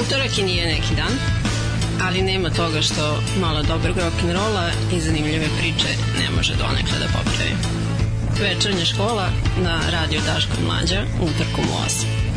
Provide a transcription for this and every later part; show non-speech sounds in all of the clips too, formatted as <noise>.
Utorak i nije neki dan, ali nema toga što malo dobrog rock'n'rolla i zanimljive priče ne može donekle da popravi. Večernja škola na radio Daško Mlađa utorkom u 8.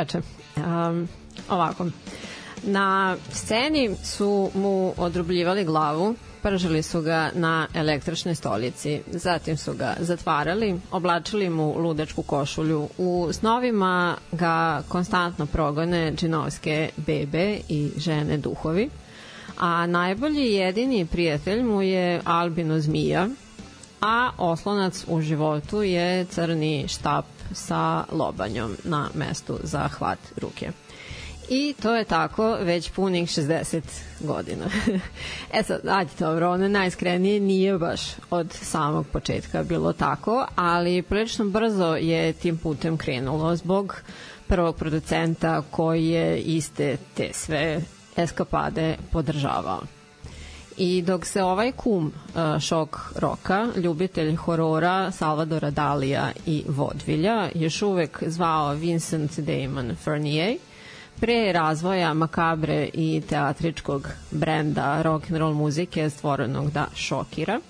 Večer. Um, ovako, na sceni su mu odrubljivali glavu, pržili su ga na električnoj stolici, zatim su ga zatvarali, oblačili mu ludačku košulju. U snovima ga konstantno progone džinovske bebe i žene duhovi, a najbolji jedini prijatelj mu je albino zmija, a oslonac u životu je crni štap sa lobanjom na mestu za hvat ruke. I to je tako već punih 60 godina. <laughs> e sad, ajde dobro, ono najiskrenije nije baš od samog početka bilo tako, ali prilično brzo je tim putem krenulo zbog prvog producenta koji je iste te sve eskapade podržavao. I dok se ovaj kum uh, šok roka, ljubitelj horora Salvadora Dalija i vodvilja, još uvek zvao Vincent Damon Fernier, pre razvoja makabre i teatričkog brenda rock and roll muzike stvorenog da šokira,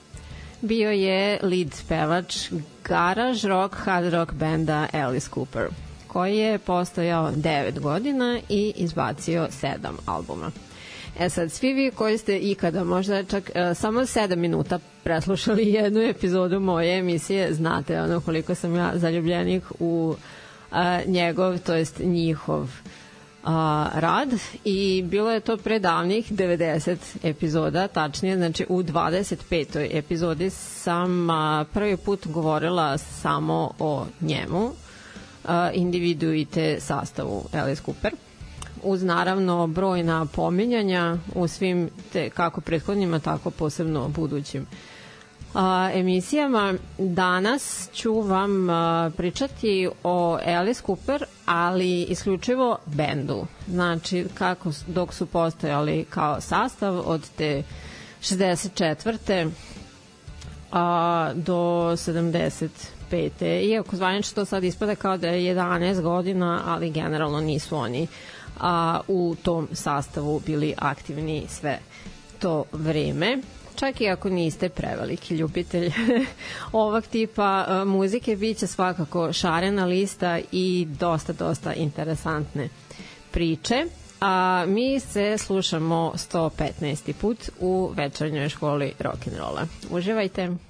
bio je lead pevač garage rock hard rock benda Alice Cooper, koji je postojao 9 godina i izbacio 7 albuma. E sad, svi vi koji ste ikada, možda čak uh, samo 7 minuta preslušali jednu epizodu moje emisije, znate ono koliko sam ja zaljubljenik u uh, njegov, to jest njihov a, rad i bilo je to pre davnih 90 epizoda, tačnije, znači u 25. epizodi sam a, prvi put govorila samo o njemu, a, individuite sastavu Alice Cooper uz naravno brojna pominjanja u svim te, kako prethodnjima, tako posebno budućim a, emisijama. Danas ću vam a, pričati o Alice Cooper, ali isključivo bendu. Znači, kako, dok su postojali kao sastav od te 64. A, do 75. Iako zvanično to sad ispada kao da je 11 godina, ali generalno nisu oni a, u tom sastavu bili aktivni sve to vreme čak i ako niste preveliki ljubitelj <laughs> ovog tipa uh, muzike, bit će svakako šarena lista i dosta, dosta interesantne priče. A mi se slušamo 115. put u večernjoj školi rock'n'rolla. Uživajte!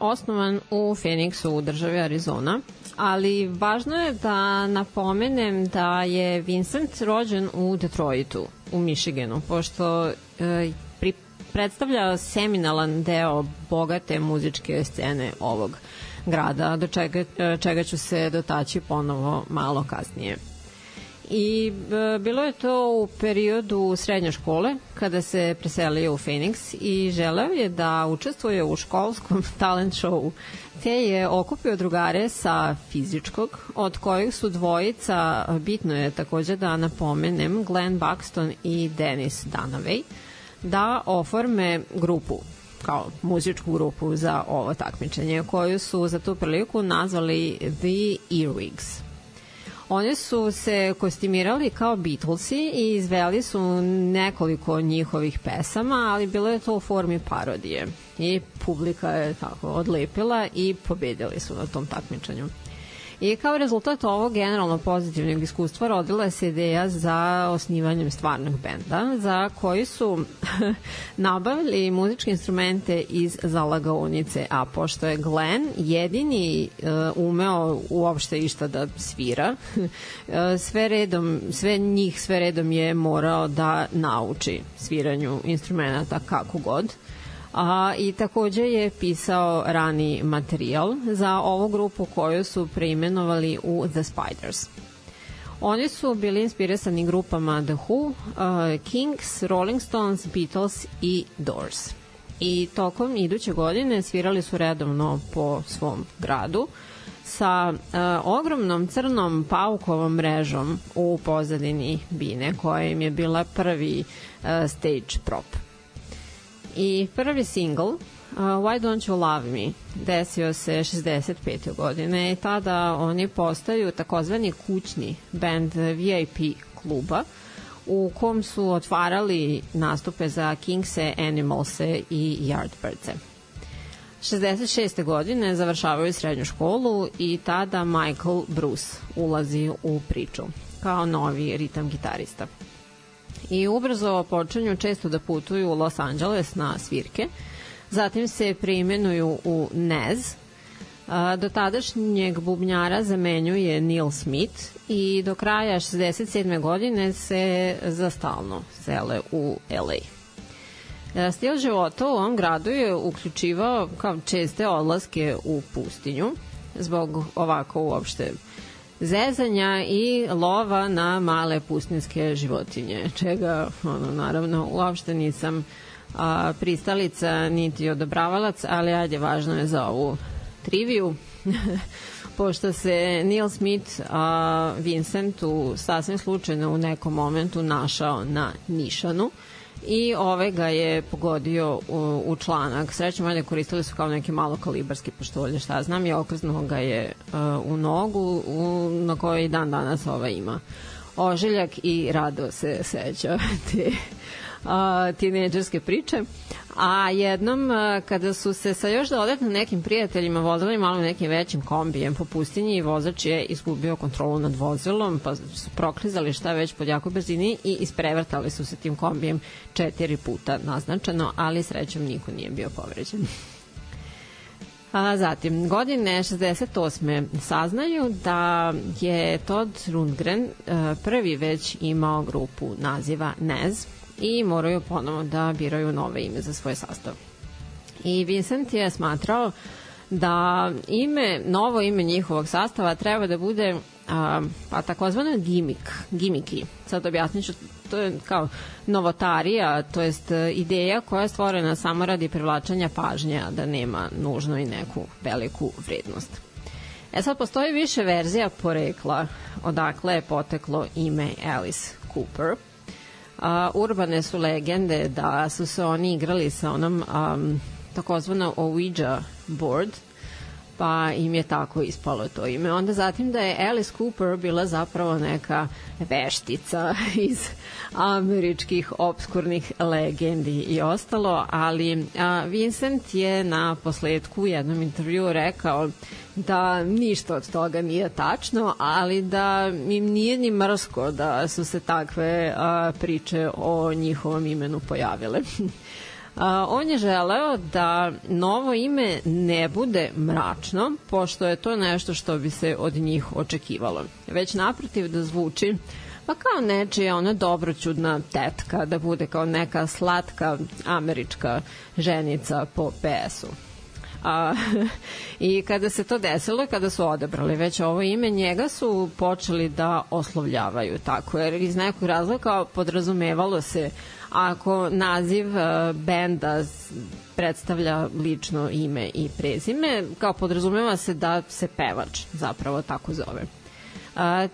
Osnovan u Phoenixu u državi Arizona, ali važno je da napomenem da je Vincent rođen u Detroitu, u Michiganu, pošto e, predstavlja seminalan deo bogate muzičke scene ovog grada, do čega, e, čega ću se dotaći ponovo malo kasnije. I e, bilo je to u periodu srednje škole kada se preselio u Phoenix i želeo je da učestvuje u školskom <laughs> talent showu te je okupio drugare sa fizičkog od kojih su dvojica, bitno je takođe da napomenem, Glenn Buxton i Dennis Dunaway da oforme grupu kao muzičku grupu za ovo takmičenje koju su za tu priliku nazvali The Earwigs. Oni su se kostimirali kao Beatlesi i izveli su nekoliko njihovih pesama, ali bilo je to u formi parodije. I publika je tako odlepila i pobedili su na tom takmičenju. I kao rezultat ovog generalno pozitivnog iskustva rodila se ideja za osnivanjem stvarnog benda, za koji su <laughs> nabavili muzičke instrumente iz zalagaonice, a pošto je Glenn jedini uh, umeo uopšte išta da svira, <laughs> uh, sve redom, sve njih sve redom je morao da nauči sviranju instrumenta kako god A, I takođe je pisao rani materijal za ovu grupu koju su preimenovali u The Spiders. Oni su bili inspirisani grupama The Who, uh, Kings, Rolling Stones, Beatles i Doors. I tokom iduće godine svirali su redovno po svom gradu sa uh, ogromnom crnom paukovom mrežom u pozadini bine koja im je bila prvi uh, stage prop. I prvi single Uh, Why Don't You Love Me desio se 65. godine i tada oni postaju takozvani kućni band VIP kluba u kom su otvarali nastupe za Kingse, Animalse i Yardbirdse. 66. godine završavaju srednju školu i tada Michael Bruce ulazi u priču kao novi ritam gitarista. I ubrzo počinju često da putuju u Los Angeles na svirke, zatim se preimenuju u Nez, do tadašnjeg bubnjara zamenjuje Neil Smith i do kraja 67. godine se zastalno sele u LA. E, stil života u ovom gradu je uključivao kao česte odlaske u pustinju zbog ovako uopšte zezanja i lova na male pustinske životinje, čega ono, naravno uopšte nisam a, pristalica niti odobravalac, ali ajde, važno je za ovu triviju. <laughs> pošto se Neil Smith a, Vincentu sasvim slučajno u nekom momentu našao na Nišanu i ove ga je pogodio u, u članak. Srećom, ajde koristili su kao neki malo kalibarski poštolje, šta znam, i okrznuo ga je a, u nogu u, na kojoj dan danas ova ima ožiljak i rado se seća <laughs> te tineđerske priče. A jednom, kada su se sa još dodatno nekim prijateljima vozili malo nekim većim kombijem po pustinji i vozač je izgubio kontrolu nad vozilom, pa su proklizali šta već pod jakoj brzini i isprevrtali su se tim kombijem četiri puta naznačeno, ali srećom niko nije bio povređen. A, zatim, godine 68. saznaju da je Todd Rundgren prvi već imao grupu naziva Nez, i moraju ponovo da biraju nove ime za svoj sastav. I Vincent je smatrao da ime, novo ime njihovog sastava treba da bude a, pa takozvano gimik, gimiki. Sad objasnit ću, to je kao novotarija, to jest ideja koja je stvorena samo radi privlačanja pažnje, a da nema nužno i neku veliku vrednost. E sad, postoji više verzija porekla odakle je poteklo ime Alice Cooper, a, urbane su legende da su se oni igrali sa onom um, takozvano Ouija board, pa im je tako ispalo to ime. Onda zatim da je Alice Cooper bila zapravo neka veštica <laughs> iz američkih obskurnih legendi i ostalo, ali a, Vincent je na posledku u jednom intervju rekao da ništa od toga nije tačno, ali da im nije ni mrsko da su se takve a, priče o njihovom imenu pojavile. <laughs> A, on je želeo da novo ime ne bude mračno, pošto je to nešto što bi se od njih očekivalo. Već naprotiv da zvuči pa kao nečija ona dobroćudna tetka, da bude kao neka slatka američka ženica po PS-u. A, <laughs> I kada se to desilo, kada su odebrali već ovo ime, njega su počeli da oslovljavaju tako, jer iz nekog razloga podrazumevalo se ako naziv uh, benda predstavlja lično ime i prezime, kao podrazumeva se da se pevač zapravo tako zove.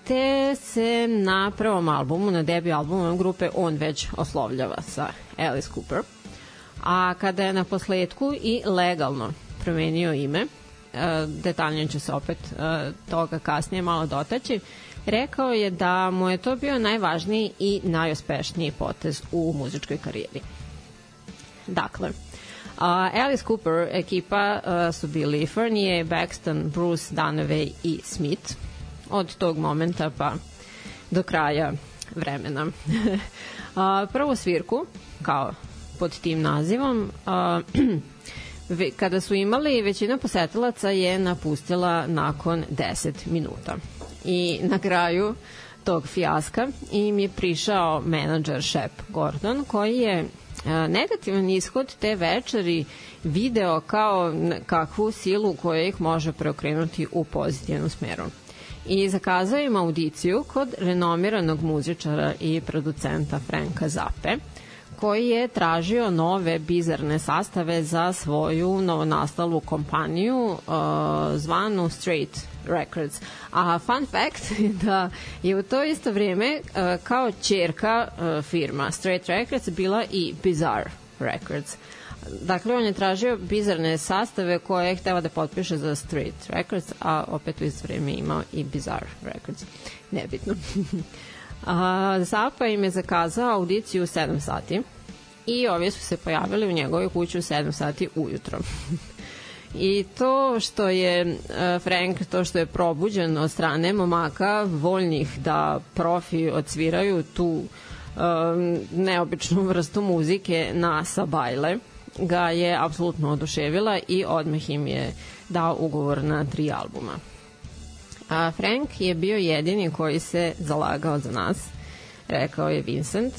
Te se na prvom albumu, na debi albumu grupe, on već oslovljava sa Alice Cooper. A kada je na posledku i legalno promenio ime, detaljnije ću se opet toga kasnije malo dotaći, rekao je da mu je to bio najvažniji i najospešniji potez u muzičkoj karijeri. Dakle, Uh, Alice Cooper ekipa uh, su bili Fernie, Baxton, Bruce, Dunaway i Smith od tog momenta pa do kraja vremena. uh, <laughs> prvu svirku, kao pod tim nazivom, uh, <clears throat> kada su imali, većina posetilaca je napustila nakon 10 minuta. I na kraju tog fijaska im je prišao menadžer Shep Gordon koji je negativan ishod te večeri video kao kakvu silu koja ih može preokrenuti u pozitivnu smeru. I zakazao im audiciju kod renomiranog muzičara i producenta Franka Zappe, koji je tražio nove bizarne sastave za svoju novonastalu kompaniju uh, zvanu Straight Records. A fun fact <laughs> je da je u to isto vrijeme uh, kao čerka uh, firma Straight Records bila i Bizarre Records. Dakle, on je tražio bizarne sastave koje je htela da potpiše za Straight Records, a opet u isto vrijeme imao i Bizarre Records. Nebitno. <laughs> A, Zapa im je zakazao audiciju u 7 sati i ovi su se pojavili u njegovoj kući u 7 sati ujutro. I to što je Frank, to što je probuđen od strane momaka voljnih da profi odsviraju tu um, neobičnu vrstu muzike na sabajle, ga je apsolutno oduševila i odmah im je dao ugovor na tri albuma. A Frank je bio jedini koji se zalagao za nas, rekao je Vincent.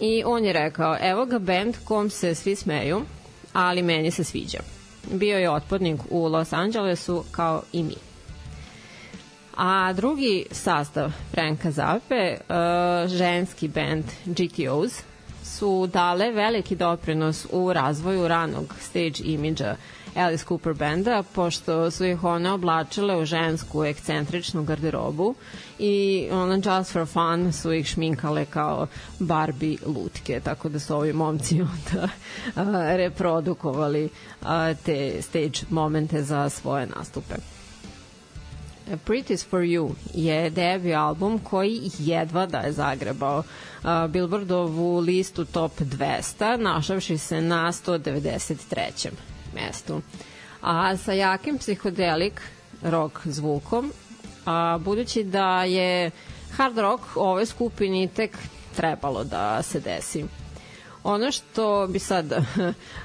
I on je rekao, evo ga band kom se svi smeju, ali meni se sviđa. Bio je otpornik u Los Angelesu kao i mi. A drugi sastav Franka Zape, uh, ženski band GTOs, su dale veliki doprinos u razvoju ranog stage imidža Alice Cooper benda, pošto su ih one oblačile u žensku ekscentričnu garderobu i ono just for fun su ih šminkale kao Barbie lutke, tako da su ovi momci <laughs> onda a, reprodukovali a, te stage momente za svoje nastupe. Pretty's for You je debi album koji jedva da je zagrebao Billboardovu listu top 200, našavši se na 193 mestu. A sa jakim psihodelik rock zvukom, a, budući da je hard rock ovoj skupini tek trebalo da se desi. Ono što bi sad <laughs>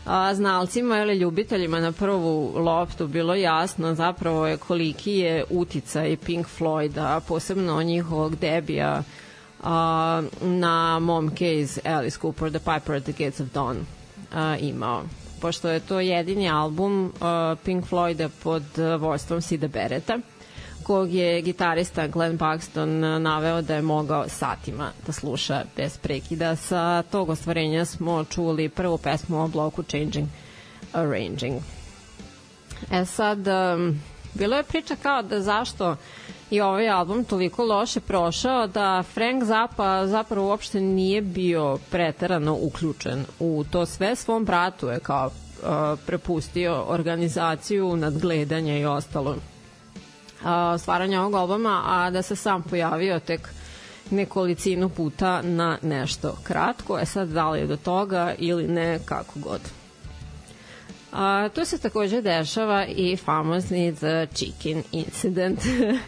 a, znalcima ili ljubiteljima na prvu loptu bilo jasno zapravo je koliki je uticaj Pink Floyda, posebno njihovog debija a, na momke iz Alice Cooper, The Piper at the Gates of Dawn a, imao pošto je to jedini album uh, Pink Floyda pod uh, vojstvom Sida Bereta kog je gitarista Glenn Paxton uh, naveo da je mogao satima da sluša bez prekida. Sa tog ostvarenja smo čuli prvu pesmu o bloku Changing Arranging. E sad, um, bilo je priča kao da zašto i ovaj album toliko loše prošao da Frank Zappa zapravo uopšte nije bio preterano uključen u to sve. Svom bratu je kao uh, prepustio organizaciju, nadgledanje i ostalo uh, stvaranja ovog albuma, a da se sam pojavio tek nekolicinu puta na nešto kratko. E sad, da li je do toga ili ne, kako god. A, tu se takođe dešava i famozni The Chicken Incident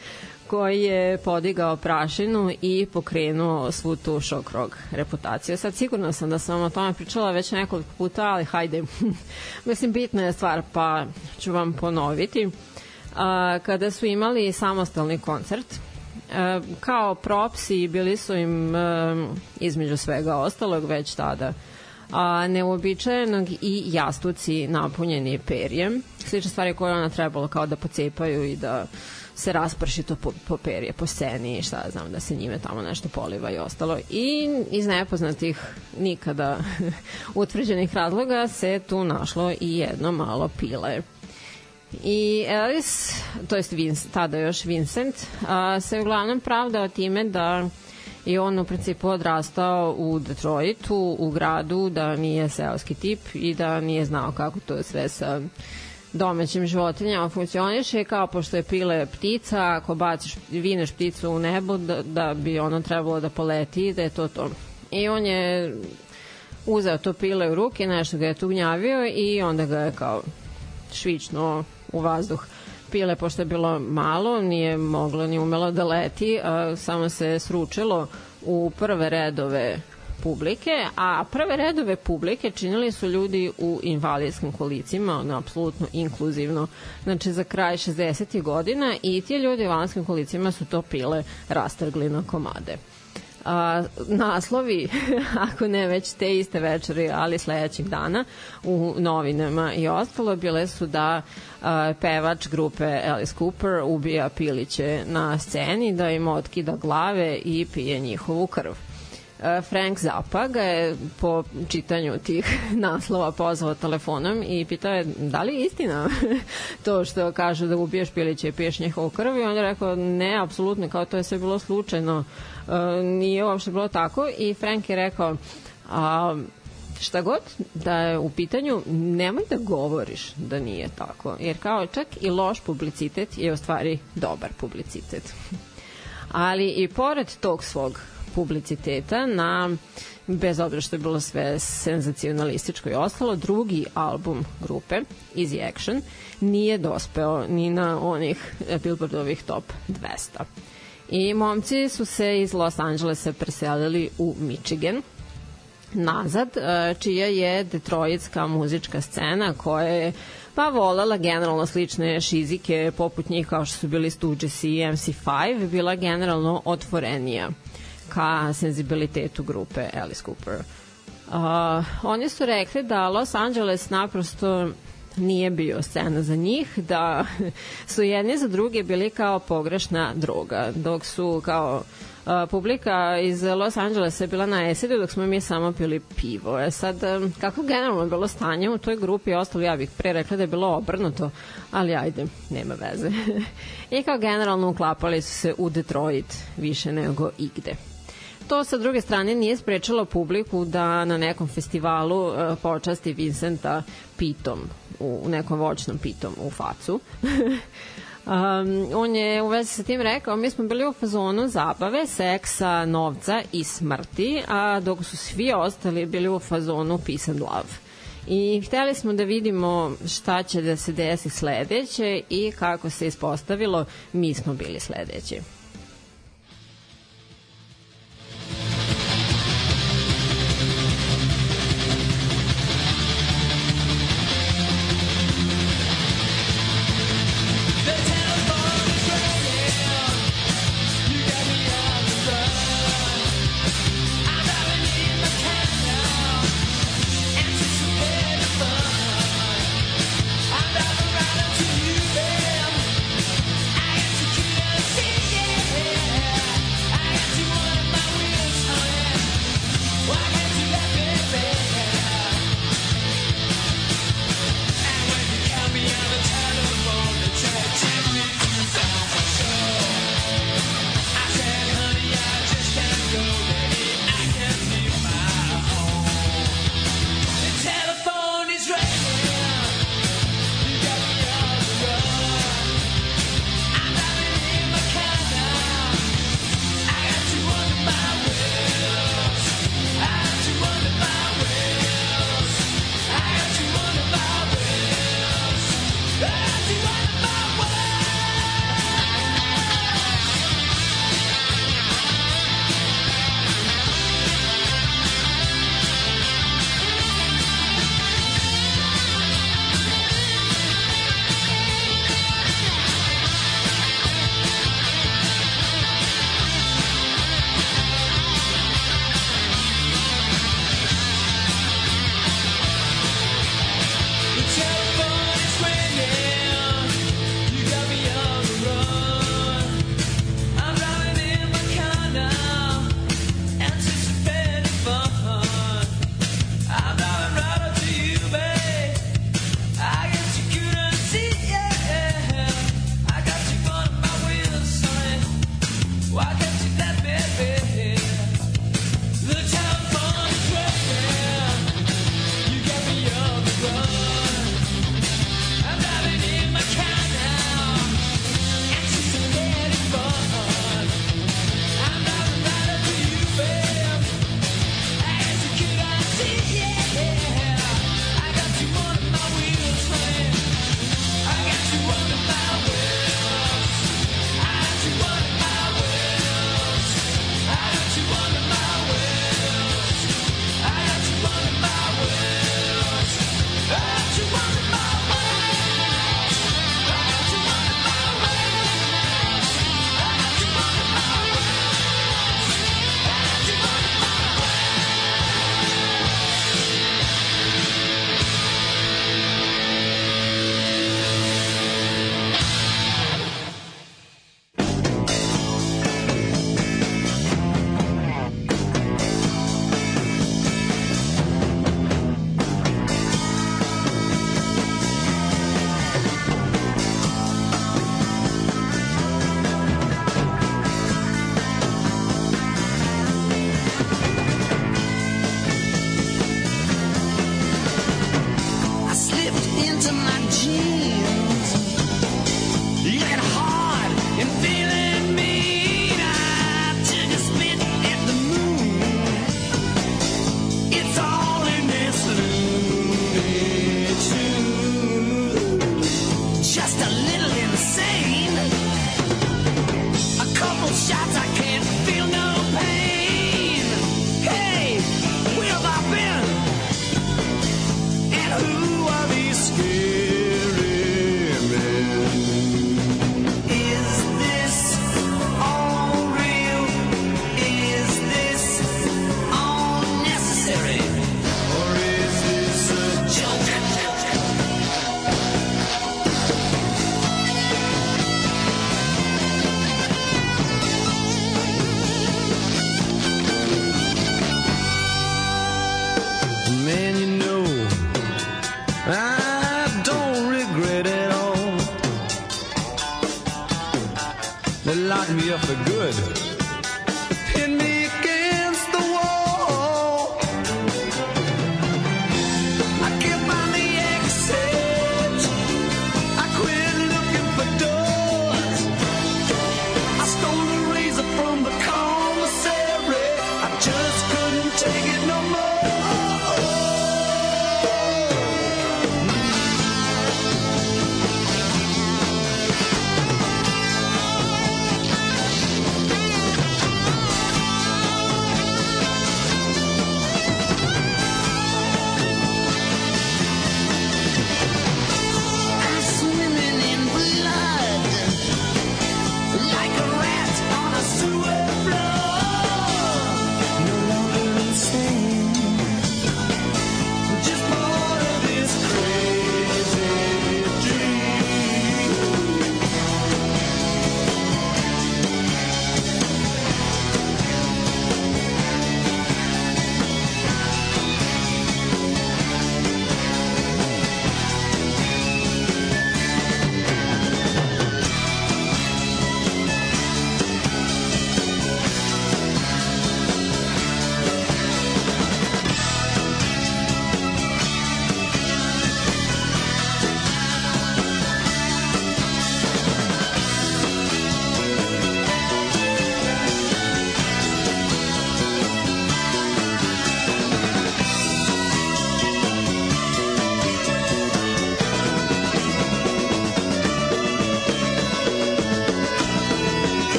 <laughs> koji je podigao prašinu i pokrenuo svu tu šok rog reputaciju. Sad sigurno sam da sam o tome pričala već nekoliko puta, ali hajde, <laughs> mislim bitna je stvar pa ću vam ponoviti. A, kada su imali samostalni koncert, a, kao propsi bili su im a, između svega ostalog već tada a, neuobičajenog i jastuci napunjeni perjem. Slične stvari koje ona trebalo kao da pocepaju i da se rasprši to po, po perje, po sceni i šta znam, da se njime tamo nešto poliva i ostalo. I iz nepoznatih nikada <laughs> utvrđenih razloga se tu našlo i jedno malo pile. I Alice, to jest tada još Vincent, a, se uglavnom pravdao time da i on u principu odrastao u Detroitu, u gradu, da nije seoski tip i da nije znao kako to sve sa domaćim životinjama funkcioniše kao pošto je pile ptica, ako baciš, vineš pticu u nebo da, da bi ono trebalo da poleti, da je to to. I on je uzeo to pile u ruke, nešto ga je tugnjavio i onda ga je kao švično u vazduh pile, pošto je bilo malo, nije moglo ni umelo da leti, a samo se sručilo u prve redove publike, a prve redove publike činili su ljudi u invalidskim kolicima, ono apsolutno inkluzivno, znači za kraj 60. godina i ti ljudi u invalidskim kolicima su to pile rastrgli na komade a, naslovi, <laughs> ako ne već te iste večeri, ali sledećeg dana u novinama i ostalo, bile su da a, pevač grupe Alice Cooper ubija piliće na sceni, da im otkida glave i pije njihovu krv. Frank Zappa ga je po čitanju tih <laughs> naslova pozvao telefonom i pitao je da li je istina <laughs> to što kaže da ubiješ piliće i piješ njihovu krv i on je rekao ne, apsolutno, kao to je sve bilo slučajno E, nije uopšte bilo tako i Frank je rekao a, šta god da je u pitanju, nemoj da govoriš da nije tako, jer kao čak i loš publicitet je u stvari dobar publicitet. Ali i pored tog svog publiciteta na bez obzira što je bilo sve senzacionalističko i ostalo, drugi album grupe, Easy Action, nije dospeo ni na onih Billboardovih top 200. I momci su se iz Los Angelesa preselili u Michigan nazad, e, čija je detroitska muzička scena koja je pa volela generalno slične šizike poput njih kao što su bili Stooges i MC5 bila generalno otvorenija ka senzibilitetu grupe Alice Cooper. Uh, oni su rekli da Los Angeles naprosto nije bio scena za njih, da su jedni za druge bili kao pogrešna droga, dok su kao Uh, publika iz Los Angelesa je bila na esidu dok smo mi samo pili pivo. E sad, kako generalno bilo stanje u toj grupi ostalo, ja bih pre rekla da je bilo obrnuto, ali ajde, nema veze. <laughs> I kao generalno uklapali su se u Detroit više nego igde to sa druge strane nije sprečalo publiku da na nekom festivalu uh, počasti Vincenta pitom, u, nekom voćnom pitom u facu. <laughs> Um, on je u vezi sa tim rekao, mi smo bili u fazonu zabave, seksa, novca i smrti, a dok su svi ostali bili u fazonu peace and love. I hteli smo da vidimo šta će da se desi sledeće i kako se ispostavilo, mi smo bili sledeći.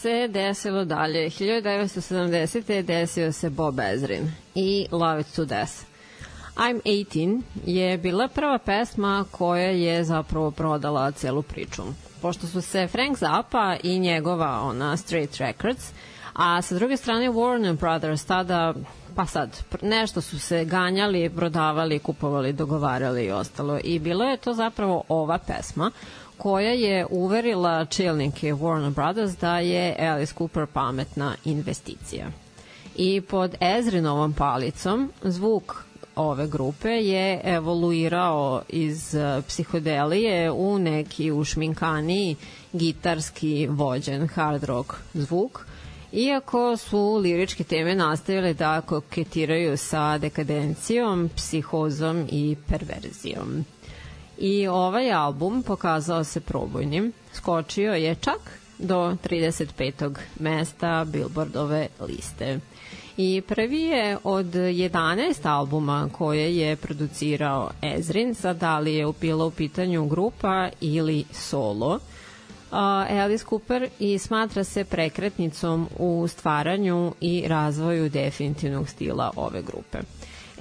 Se desilo dalje? 1970. desio se Bob Ezrin i Love It To Death. I'm 18 je bila prva pesma koja je zapravo prodala celu priču. Pošto su se Frank Zappa i njegova ona Straight Records, a sa druge strane Warner Brothers tada pa sad, nešto su se ganjali, prodavali, kupovali, dogovarali i ostalo. I bilo je to zapravo ova pesma koja je uverila čelnike Warner Brothers da je Alice Cooper pametna investicija. I pod Ezrinovom palicom zvuk ove grupe je evoluirao iz eh, psihodelije u neki ušminkaniji gitarski vođen hard rock zvuk Iako su liričke teme nastavile da koketiraju sa dekadencijom, psihozom i perverzijom. I ovaj album pokazao se probojnim. Skočio je čak do 35. mesta Billboardove liste. I prvi je od 11 albuma koje je producirao Ezrin, sad da li je bilo u pitanju grupa ili solo – Alice Cooper i smatra se prekretnicom u stvaranju i razvoju definitivnog stila ove grupe.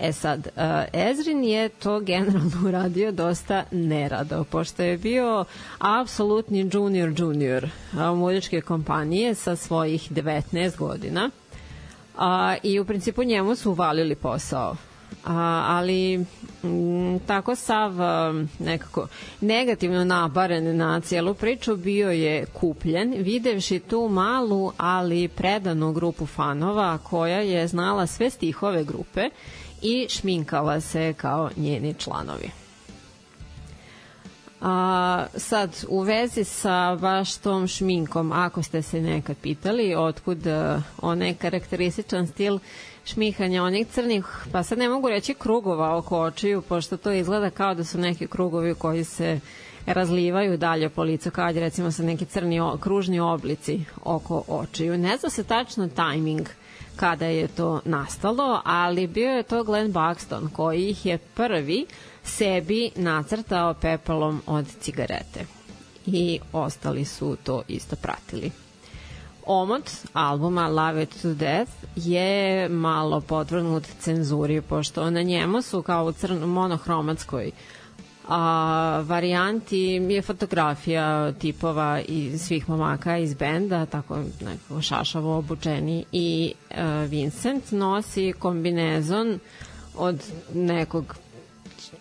E sad, Ezrin je to generalno <laughs> uradio dosta nerado, pošto je bio apsolutni junior junior muzičke kompanije sa svojih 19 godina a, i u principu njemu su uvalili posao. A, ali m, tako sav nekako negativno nabaren na cijelu priču bio je kupljen videvši tu malu ali predanu grupu fanova koja je znala sve stihove grupe i šminkala se kao njeni članovi. A, sad, u vezi sa baš tom šminkom, ako ste se nekad pitali otkud uh, onaj karakterističan stil šmihanja onih crnih, pa sad ne mogu reći krugova oko očiju, pošto to izgleda kao da su neki krugovi koji se razlivaju dalje po licu, kao da recimo sa neki crni kružni oblici oko očiju. Ne zna se tačno tajming kada je to nastalo, ali bio je to Glenn Buxton koji ih je prvi sebi nacrtao pepelom od cigarete. I ostali su to isto pratili. Omot albuma Love It To Death je malo podvrnut cenzuri, pošto na njemu su kao u crno, monohromatskoj a, varijanti je fotografija tipova i svih momaka iz benda, tako neko šašavo obučeni i e, Vincent nosi kombinezon od nekog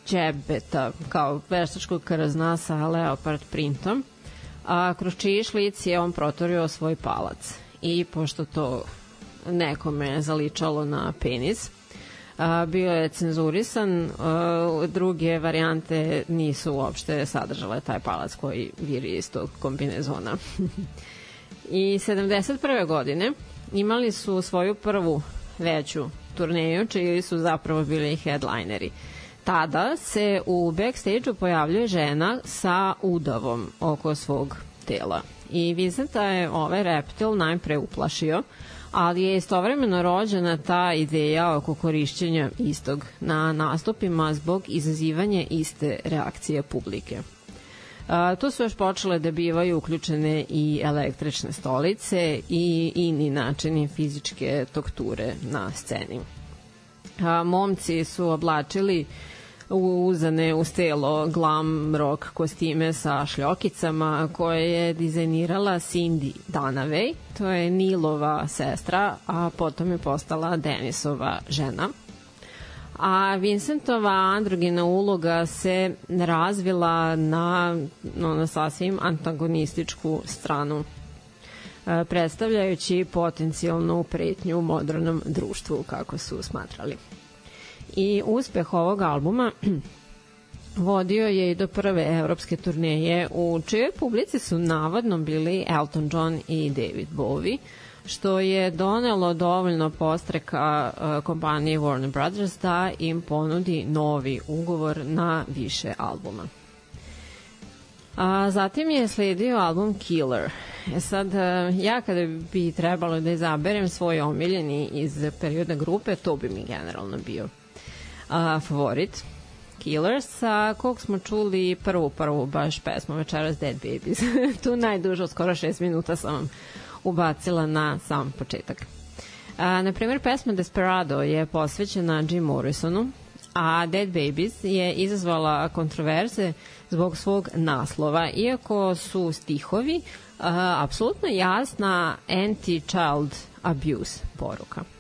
ćebeta kao veštačkog krzna sa leopard printom a kroz čiji šlic je on protorio svoj palac. I pošto to nekome zaličalo na penis, bio je cenzurisan, a, druge varijante nisu uopšte sadržale taj palac koji viri iz tog kombinezona. <laughs> I 71. godine imali su svoju prvu veću turneju, čiji su zapravo bili headlineri. Tada se u backstage-u pojavljuje žena sa udavom oko svog tela. I Vincenta je ovaj reptil najpre uplašio, ali je istovremeno rođena ta ideja oko korišćenja istog na nastupima zbog izazivanja iste reakcije publike. A, tu su još počele da bivaju uključene i električne stolice i ini načini fizičke tokture na sceni. A, momci su oblačili uzane u stelo glam rock kostime sa šljokicama koje je dizajnirala Cindy Danavej, to je Nilova sestra, a potom je postala Denisova žena. A Vincentova androgena uloga se razvila na, no, na sasvim antagonističku stranu e, predstavljajući potencijalnu pretnju modernom društvu, kako su smatrali i uspeh ovog albuma <clears throat> vodio je i do prve evropske turneje u čijoj publici su navodno bili Elton John i David Bowie što je donelo dovoljno postreka uh, kompanije Warner Brothers da im ponudi novi ugovor na više albuma. A zatim je sledio album Killer. E sad, uh, ja kada bi trebalo da izaberem svoj omiljeni iz perioda grupe, to bi mi generalno bio a, favorit Killers, a kog smo čuli prvu, prvu baš pesmu večeras Dead Babies. <laughs> tu najduže, skoro šest minuta sam vam ubacila na sam početak. A, na primjer, pesma Desperado je posvećena Jim Morrisonu, a Dead Babies je izazvala kontroverze zbog svog naslova, iako su stihovi a, apsolutno jasna anti-child abuse poruka.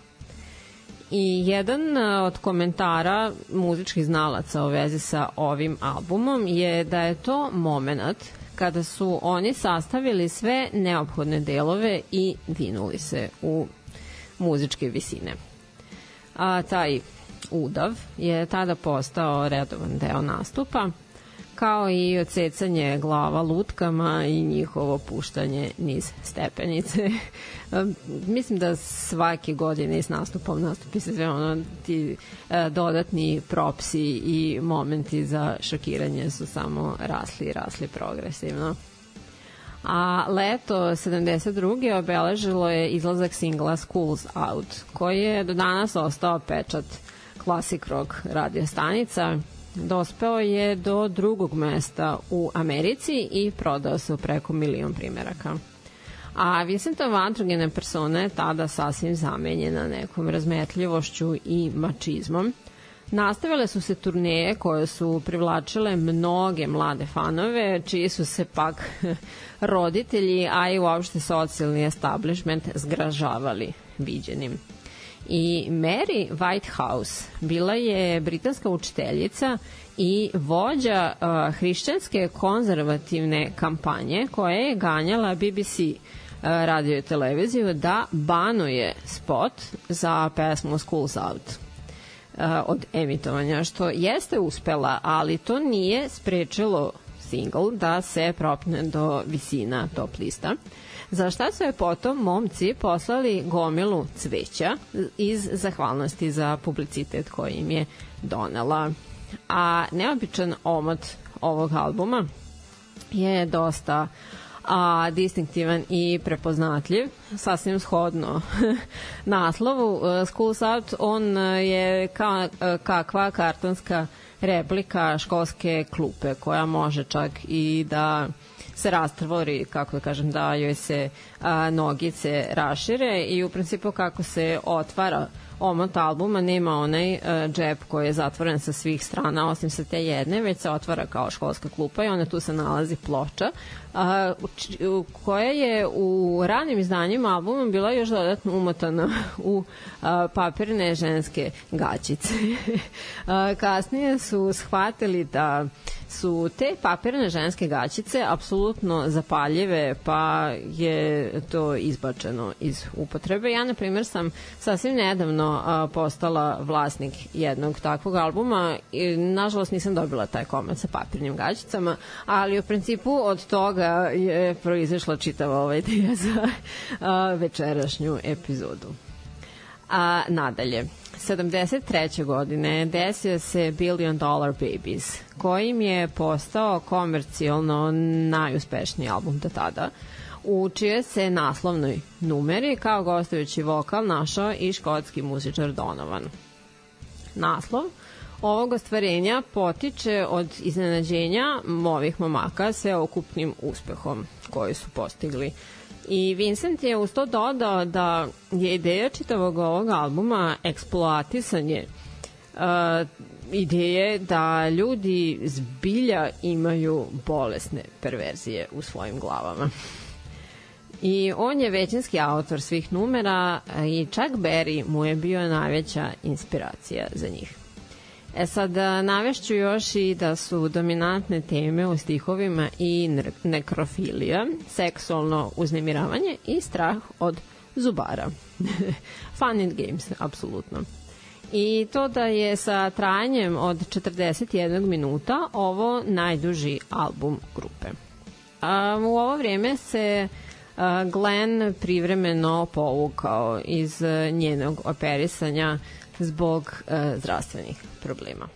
I jedan od komentara muzičkih znalaca u vezi sa ovim albumom je da je to moment kada su oni sastavili sve neophodne delove i vinuli se u muzičke visine. A taj udav je tada postao redovan deo nastupa, kao i odsecanje glava lutkama i njihovo puštanje niz stepenice. <laughs> Mislim da svake godine s nastupom nastupi se sve ono ti e, dodatni propsi i momenti za šokiranje su samo rasli i rasli progresivno a leto 72. obeležilo je izlazak singla Schools Out, koji je do danas ostao pečat classic rock radio stanica. Dospeo je do drugog mesta u Americi i prodao se u preko milion primeraka. A Vincentova androgena persona je tada sasvim zamenjena nekom razmetljivošću i mačizmom – Nastavile su se turneje koje su privlačile mnoge mlade fanove, čiji su se pak <laughs> roditelji, a i uopšte socijalni establishment zgražavali viđenim. I Mary Whitehouse bila je britanska učiteljica i vođa uh, hrišćanske konzervativne kampanje koja je ganjala BBC uh, radio i televiziju da banuje spot za pesmu Schools Out od emitovanja, što jeste uspela, ali to nije sprečilo single da se propne do visina top lista. Za šta su je potom momci poslali gomilu cveća iz zahvalnosti za publicitet koji im je donela. A neobičan omot ovog albuma je dosta a distinktivan i prepoznatljiv, sasvim shodno <laughs> naslovu. E, Schools Out, on e, je kao, e, kakva kartonska replika školske klupe koja može čak i da se rastvori, kako da kažem, da joj se a, nogice rašire i u principu kako se otvara omot albuma nema onaj uh, džep koji je zatvoren sa svih strana osim sa te jedne, već se otvara kao školska klupa i onda tu se nalazi ploča uh, koja je u ranim izdanjima albuma bila još dodatno umotana u uh, papirne ženske gaćice. <laughs> uh, kasnije su shvatili da su te papirne ženske gaćice apsolutno zapaljive, pa je to izbačeno iz upotrebe. Ja, na primjer, sam sasvim nedavno a, postala vlasnik jednog takvog albuma i, nažalost, nisam dobila taj komad sa papirnim gaćicama, ali u principu od toga je proizašla čitava ova ideja za a, večerašnju epizodu. A nadalje, 73. godine desio se Billion Dollar Babies, kojim je postao komercijalno najuspešniji album do tada, u čije se naslovnoj numeri kao gostujući vokal našao i škotski muzičar Donovan. Naslov ovog ostvarenja potiče od iznenađenja ovih momaka sve okupnim uspehom koji su postigli I Vincent je uz to dodao da je ideja čitavog ovog albuma eksploatisanje uh, ideje da ljudi zbilja imaju bolesne perverzije u svojim glavama. I on je većinski autor svih numera i Chuck Berry mu je bio najveća inspiracija za njih. E sad, navešću još i da su dominantne teme u stihovima i nekrofilija, seksualno uznemiravanje i strah od zubara. <laughs> Fun and games, apsolutno. I to da je sa trajanjem od 41 minuta ovo najduži album grupe. A, u ovo vrijeme se a, Glenn privremeno povukao iz njenog operisanja zbog a, zdravstvenih problema.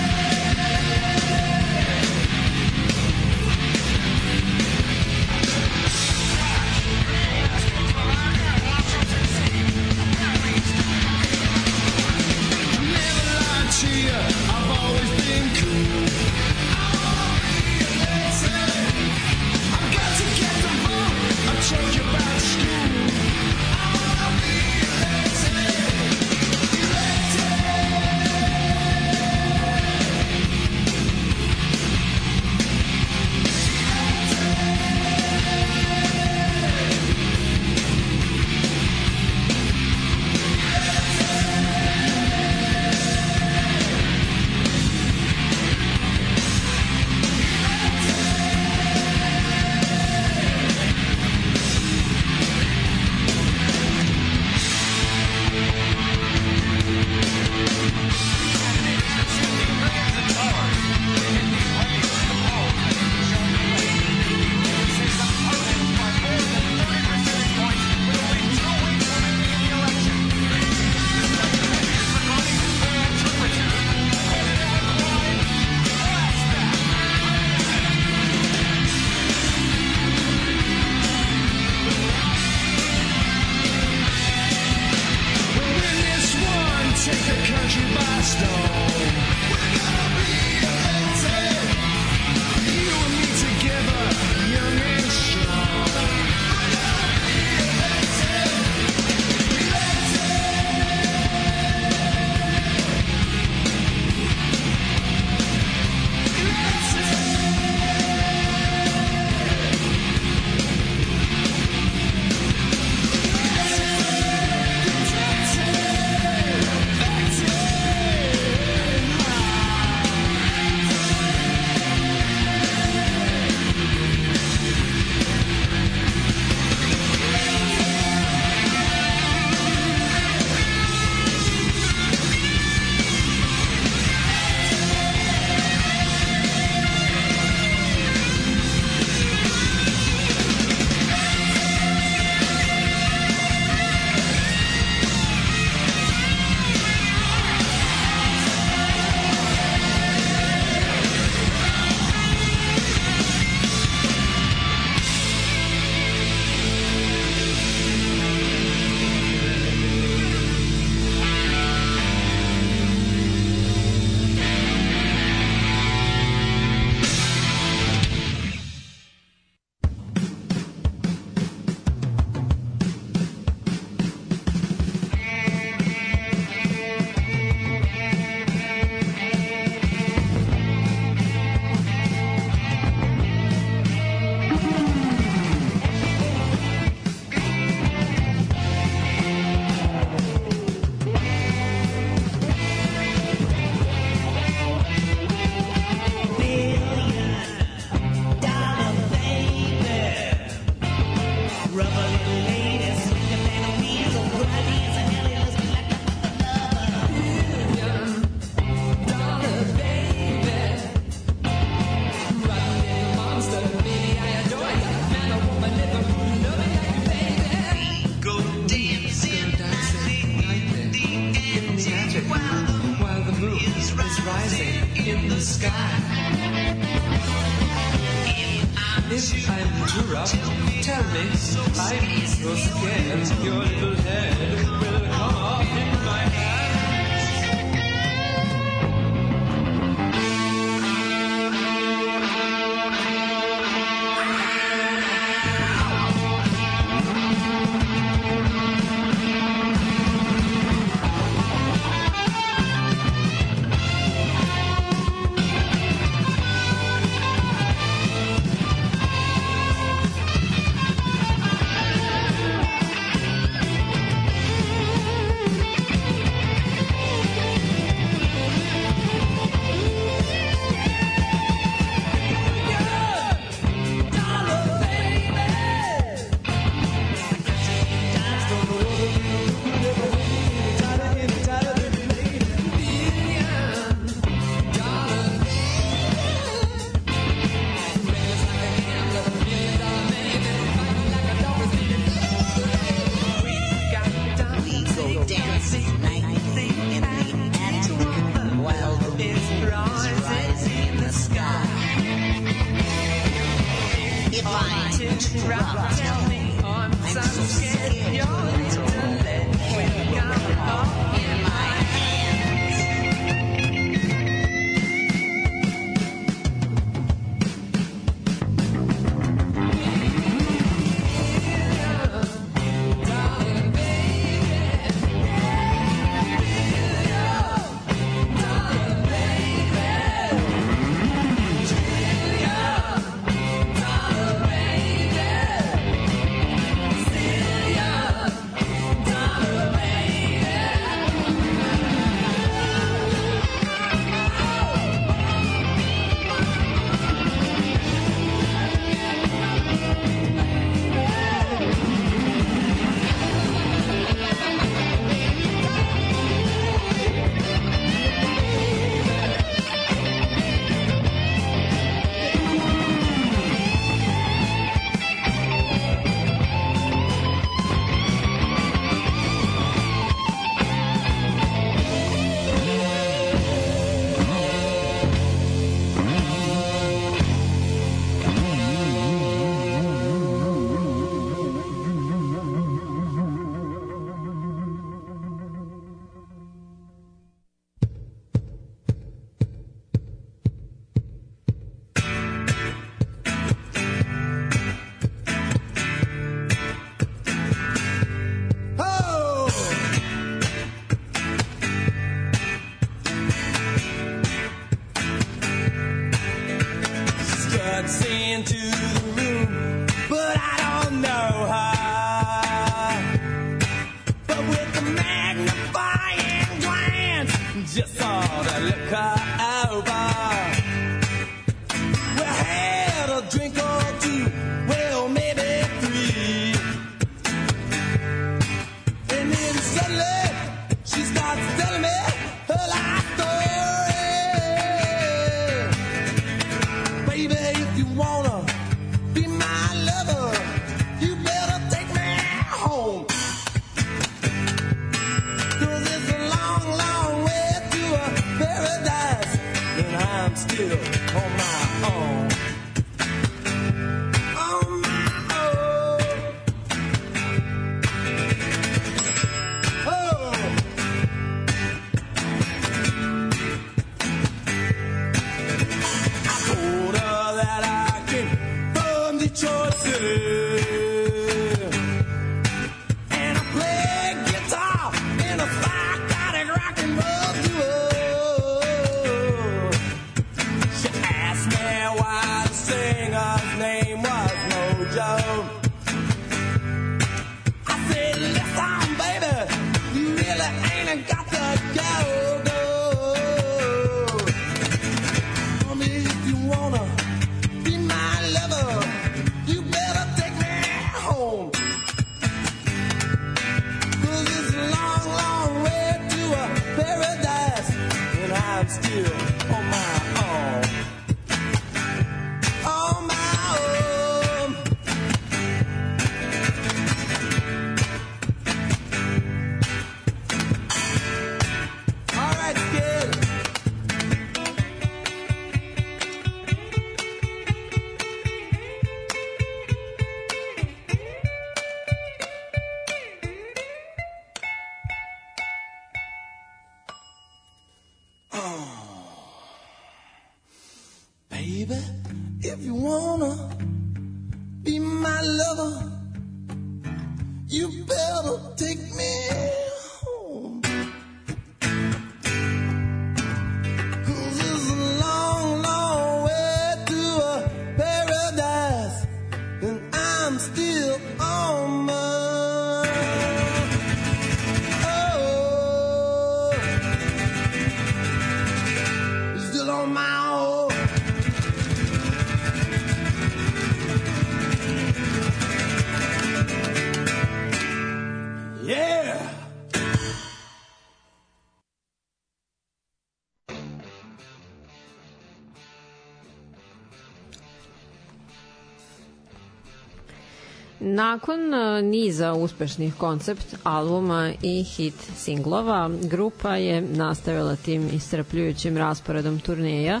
Nakon e, niza uspešnih koncept albuma i hit singlova, grupa je nastavila tim iscrpljujućim rasporedom turneja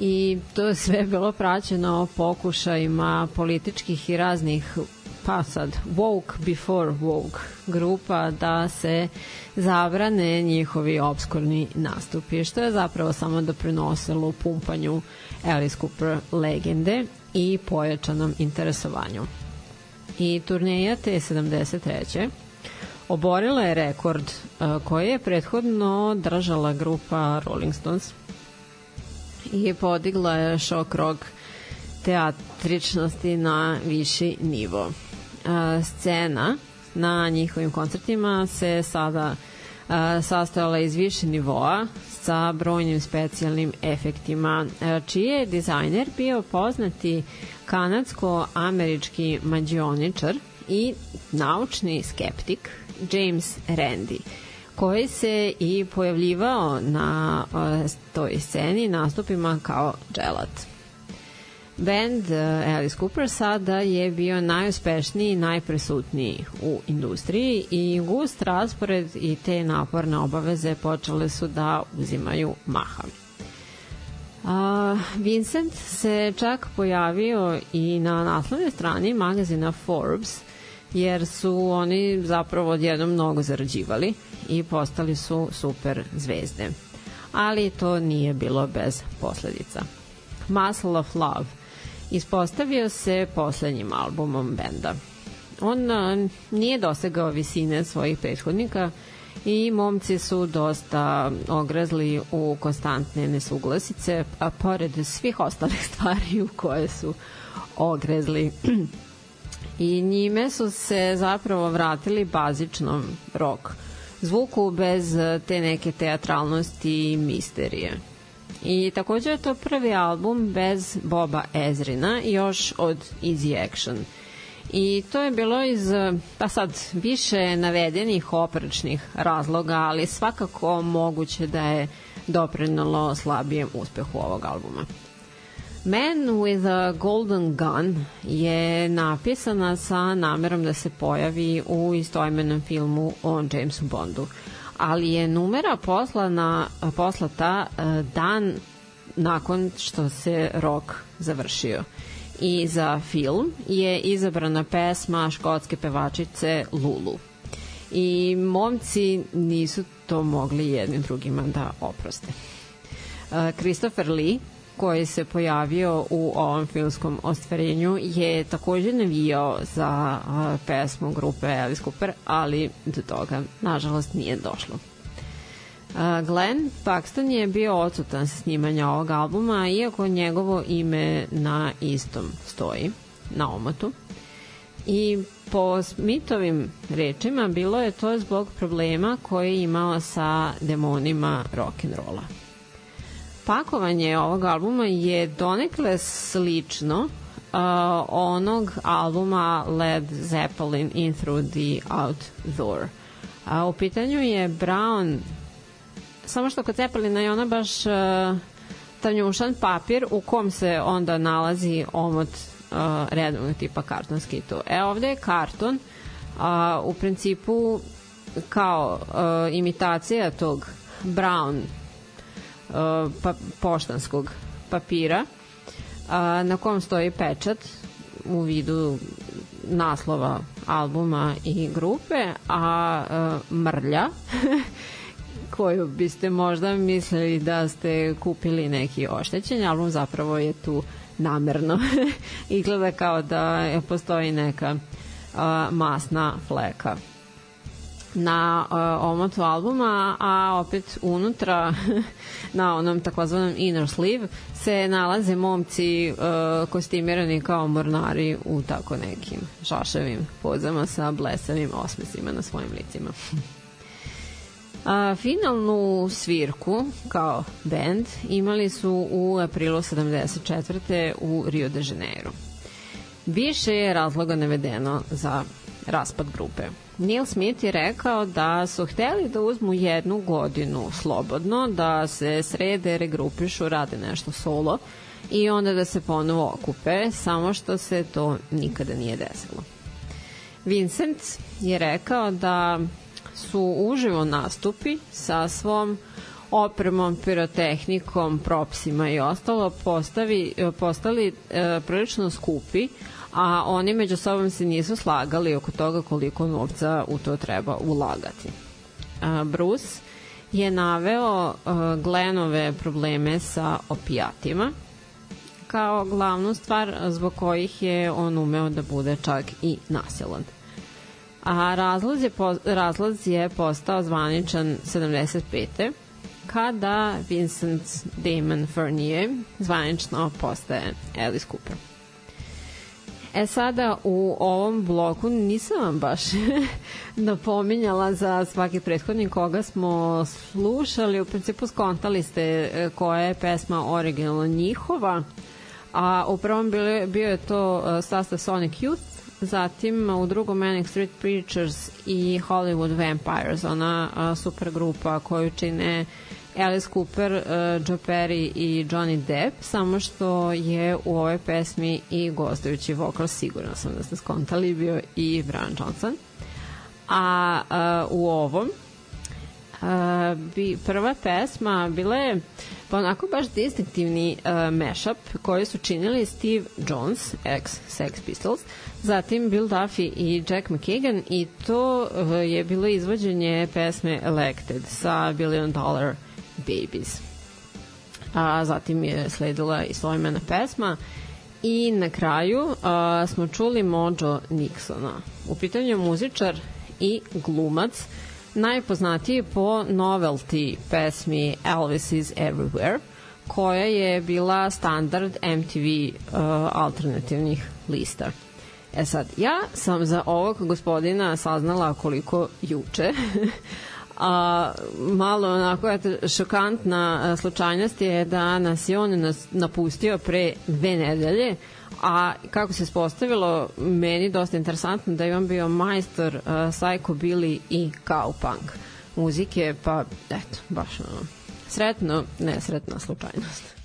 i to je sve bilo praćeno pokušajima političkih i raznih pa sad woke before woke grupa da se zabrane njihovi obskurni nastupi, što je zapravo samo doprinosilo pumpanju Alice Cooper legende i pojačanom interesovanju i turneja te 73. oborila je rekord uh, koji je prethodno držala grupa Rolling Stones i podigla je šok rock teatričnosti na viši nivo. Uh, scena na njihovim koncertima se sada uh, sastojala iz više nivoa sa brojnim specijalnim efektima, uh, čiji je dizajner bio poznati kanadsko-američki mađioničar i naučni skeptik James Randi koji se i pojavljivao na uh, toj sceni nastupima kao dželat. Band Alice Cooper sada je bio najuspešniji i najprisutniji u industriji i gust raspored i te naporne obaveze počele su da uzimaju maha. A, Vincent se čak pojavio i na naslovnoj strani magazina Forbes, jer su oni zapravo odjednom mnogo zarađivali i postali su super zvezde. Ali to nije bilo bez posledica. Muscle of Love ispostavio se poslednjim albumom benda. On a, nije dosegao visine svojih prethodnika, i momci su dosta ogrezli u konstantne nesuglasice, a pored svih ostalih <laughs> stvari u koje su ogrezli <clears throat> i njime su se zapravo vratili bazičnom rock zvuku bez te neke teatralnosti i misterije. I takođe je to prvi album bez Boba Ezrina, još od Easy Action – I to je bilo iz, pa sad, više navedenih oprečnih razloga, ali svakako moguće da je doprinalo slabijem uspehu ovog albuma. Man with a Golden Gun je napisana sa namerom da se pojavi u istoimenom filmu o Jamesu Bondu, ali je numera poslana, poslata eh, dan nakon što se rok završio i za film je izabrana pesma škotske pevačice Lulu. I momci nisu to mogli jednim drugima da oproste. Uh, Christopher Lee koji se pojavio u ovom filmskom ostvarenju je takođe navijao za pesmu grupe Alice Cooper, ali do toga nažalost nije došlo. Glenn Paxton je bio odsutan sa snimanja ovog albuma, iako njegovo ime na istom stoji, na omotu. I po Smithovim rečima bilo je to zbog problema koje je imao sa demonima rock'n'rolla. Pakovanje ovog albuma je donekle slično uh, onog albuma Led Zeppelin In Through the Outdoor. A u pitanju je Brown samo što kod Cepelina je ona baš uh, tanjušan papir u kom se onda nalazi omot uh, redovnog tipa kartonski tu. E ovde je karton, a uh, u principu kao uh, imitacija tog brown pa, poštanskog papira uh, na kom stoji pečat u vidu naslova albuma i grupe, a uh, mrlja <laughs> koju biste možda mislili da ste kupili neki oštećen album, zapravo je tu namerno. <laughs> Izgleda kao da postoji neka a, masna fleka na uh, omotu albuma, a opet unutra <laughs> na onom takozvanom inner sleeve se nalaze momci uh, kostimirani kao mornari u tako nekim šaševim pozama sa blesavim osmesima na svojim licima. A, finalnu svirku kao band imali su u aprilu 74. u Rio de Janeiro. Više je razloga navedeno za raspad grupe. Neil Smith je rekao da su hteli da uzmu jednu godinu slobodno, da se srede, regrupišu, rade nešto solo i onda da se ponovo okupe, samo što se to nikada nije desilo. Vincent je rekao da su uživo nastupi sa svom opremom, pirotehnikom, propsima i ostalo postavi, postali e, prilično skupi, a oni među sobom se nisu slagali oko toga koliko novca u to treba ulagati. Bruce je naveo Glenove probleme sa opijatima kao glavnu stvar zbog kojih je on umeo da bude čak i nasilan. A razlaz je, po, razlaz je postao zvaničan 75. kada Vincent Damon Fournier zvanično postaje Alice Cooper. E sada u ovom bloku nisam vam baš <laughs> napominjala za svaki prethodni koga smo slušali. U principu skontali ste e, koja je pesma originalno njihova. A u prvom bio, bio je to e, sastav Sonic Youth, zatim u drugom Manic Street Preachers i Hollywood Vampires, ona super grupa koju čine uh, Alice Cooper, uh, Joe Perry i Johnny Depp, samo što je u ovoj pesmi i gostujući vokal, sigurno sam da ste skontali, bio i Brian Johnson. A uh, u ovom uh, bi prva pesma bila je pa onako baš distinktivni uh, mashup koji su činili Steve Jones, ex Sex Pistols, zatim Bill Duffy i Jack McKagan i to uh, je bilo izvođenje pesme Elected sa Billion Dollar Babies. A zatim je sledila i svojmena pesma i na kraju a, smo čuli Mojo Nixona. U pitanju je muzičar i glumac, najpoznatiji po novelty pesmi Elvis is Everywhere, koja je bila standard MTV uh, alternativnih lista. E sad, ja sam za ovog gospodina saznala koliko juče, <laughs> a malo onako šokantna slučajnost je da nas je on nas napustio pre dve nedelje a kako se spostavilo meni dosta interesantno da je on bio majstor uh, psychobilly i cowpunk muzike pa eto baš ono sretno nesretna slučajnost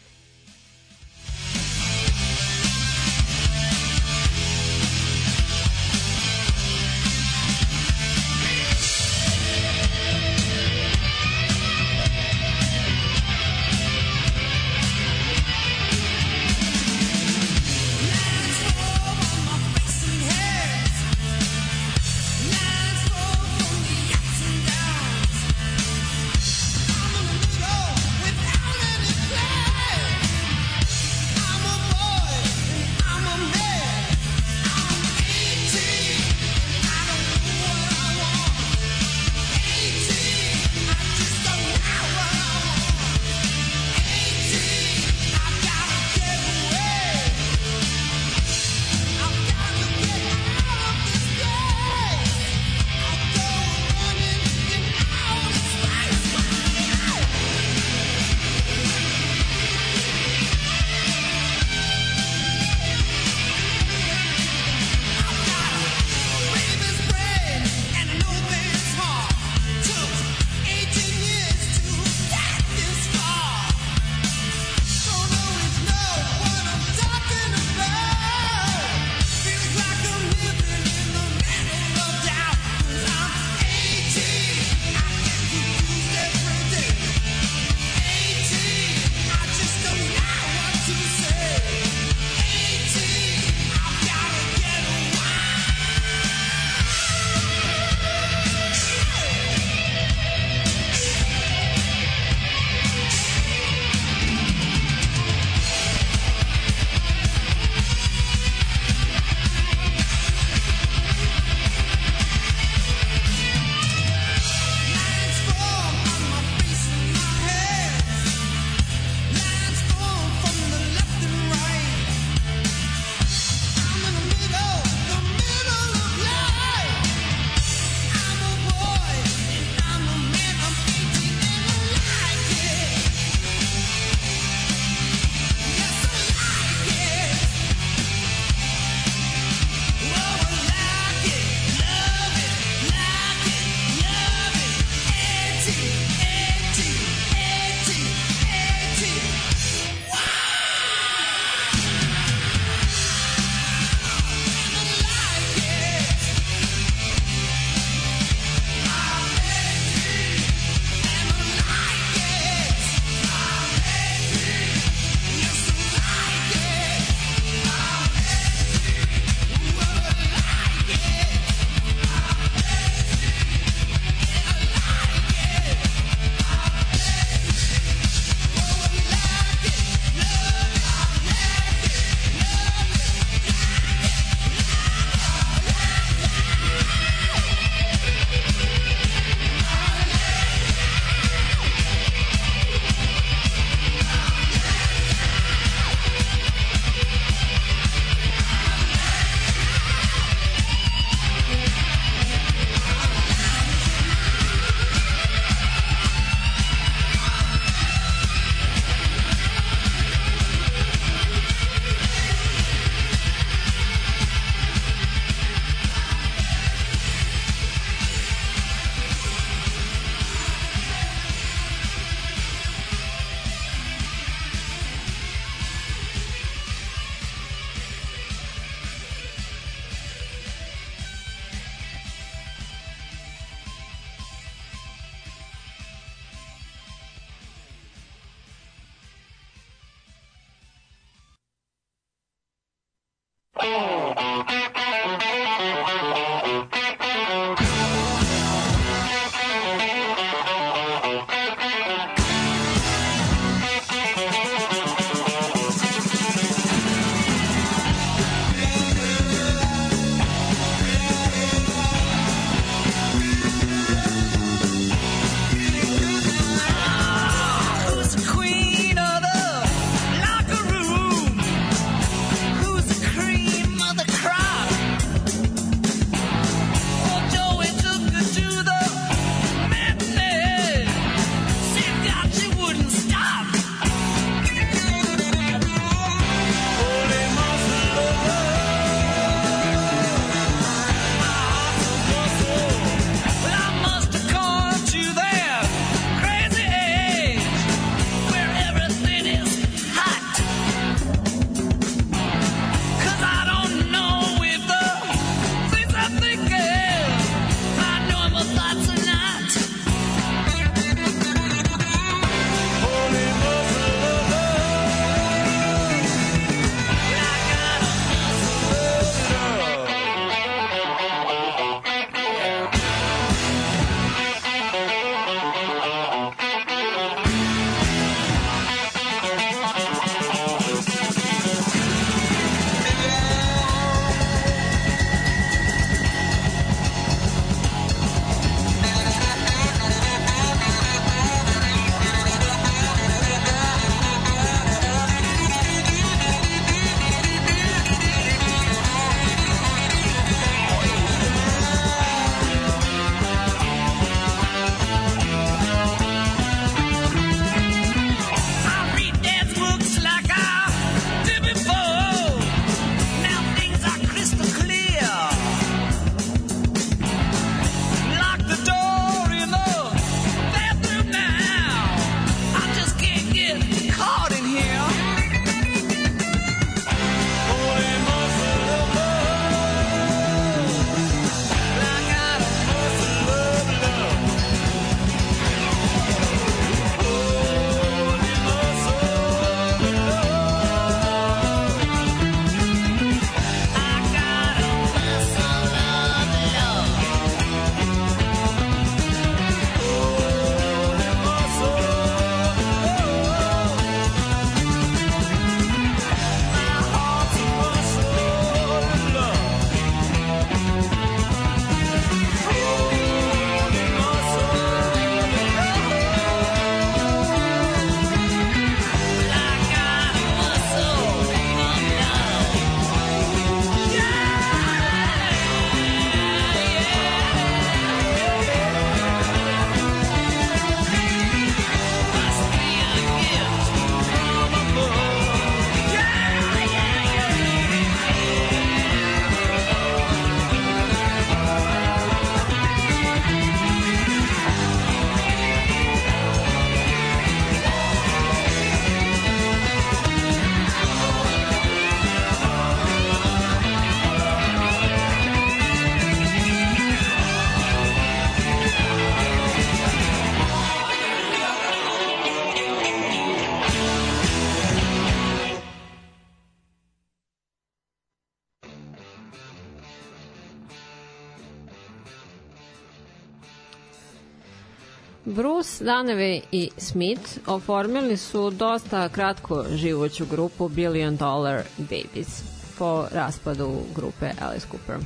Daneve i Smith oformili su dosta kratko živuću grupu Billion Dollar Babies po raspadu grupe Alice Cooper.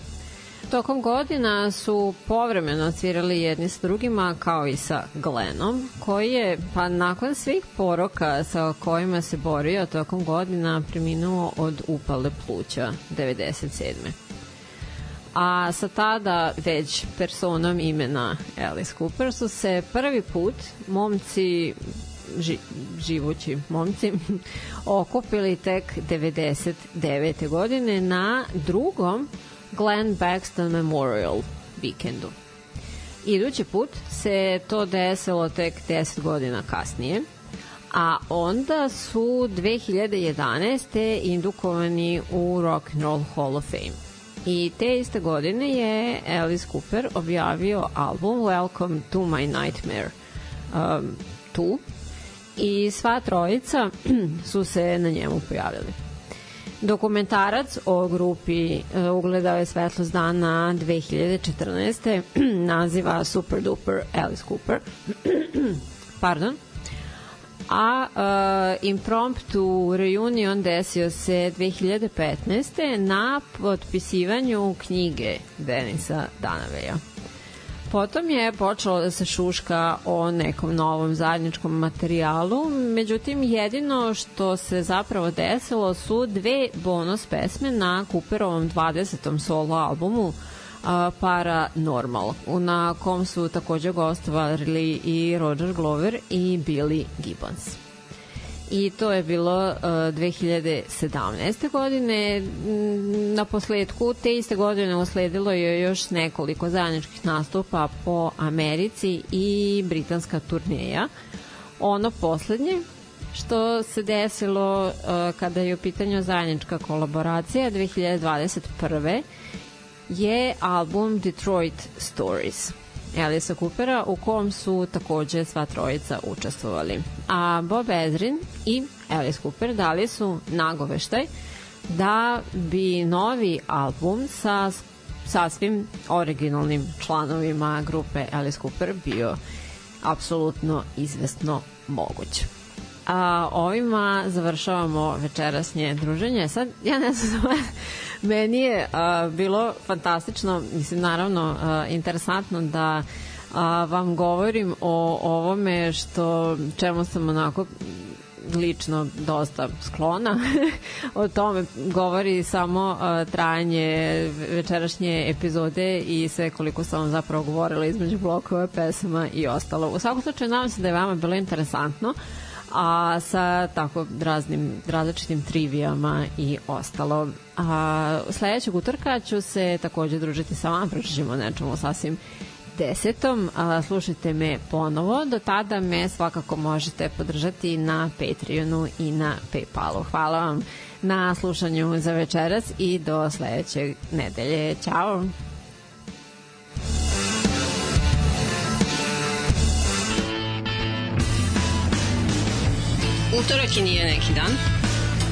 Tokom godina su povremeno svirali jedni s drugima kao i sa Glennom, koji je pa nakon svih poroka sa kojima se borio tokom godina preminuo od upale pluća 97 a sa tada već personom imena Alice Cooper su se prvi put momci ži, živući momci <laughs> okupili tek 99. godine na drugom Glenn Baxton Memorial vikendu. Idući put se to desilo tek 10 godina kasnije, a onda su 2011. indukovani u Rock and Roll Hall of Fame. I te iste godine je Alice Cooper objavio album Welcome to my Nightmare um, 2 i sva trojica <clears throat> su se na njemu pojavili. Dokumentarac o grupi uh, ugledao je svetlost dana 2014. <clears throat> naziva Super Duper Alice Cooper. <clears throat> Pardon a uh, impromptu reunion desio se 2015. na potpisivanju knjige Denisa Danaveja. Potom je počelo da se šuška o nekom novom zajedničkom materijalu, međutim jedino što se zapravo desilo su dve bonus pesme na Cooperovom 20. solo albumu Paranormal, na kom su takođe gostovali i Roger Glover i Billy Gibbons. I to je bilo uh, 2017. godine. Na posledku te iste godine usledilo je još nekoliko zajedničkih nastupa po Americi i britanska turneja. Ono poslednje što se desilo uh, kada je u pitanju zajednička kolaboracija 2021 je album Detroit Stories Elisa Coopera u kom su takođe sva trojica učestvovali. A Bob Ezrin i Alice Cooper dali su nagoveštaj da bi novi album sa sasvim originalnim članovima grupe Alice Cooper bio apsolutno izvestno moguć. A ovima završavamo večerasnje druženje. Sad, ja ne znam Meni je uh, bilo fantastično, mislim naravno uh, interesantno da a, vam govorim o ovome što čemu sam onako lično dosta sklona. <laughs> o tome govori samo uh, trajanje večerašnje epizode i sve koliko sam vam zapravo govorila između blokova pesama i ostalo. U svakom slučaju nadam se da je vama bilo interesantno. Uh, a sa tako raznim različitim trivijama i ostalo. A sledećeg utorka ću se takođe družiti sa vama, pričamo nečemu sasvim desetom. A, slušajte me ponovo. Do tada me svakako možete podržati na Patreonu i na Paypalu. Hvala vam na slušanju za večeras i do sledećeg nedelje. Ćao! Utorak i nije neki dan,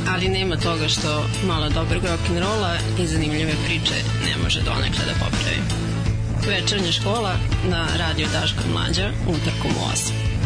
ali nema toga što malo dobrog rock'n'rolla i zanimljive priče ne može donekle da popravi. Večernja škola na radio Daško Mlađa utorkom u 8.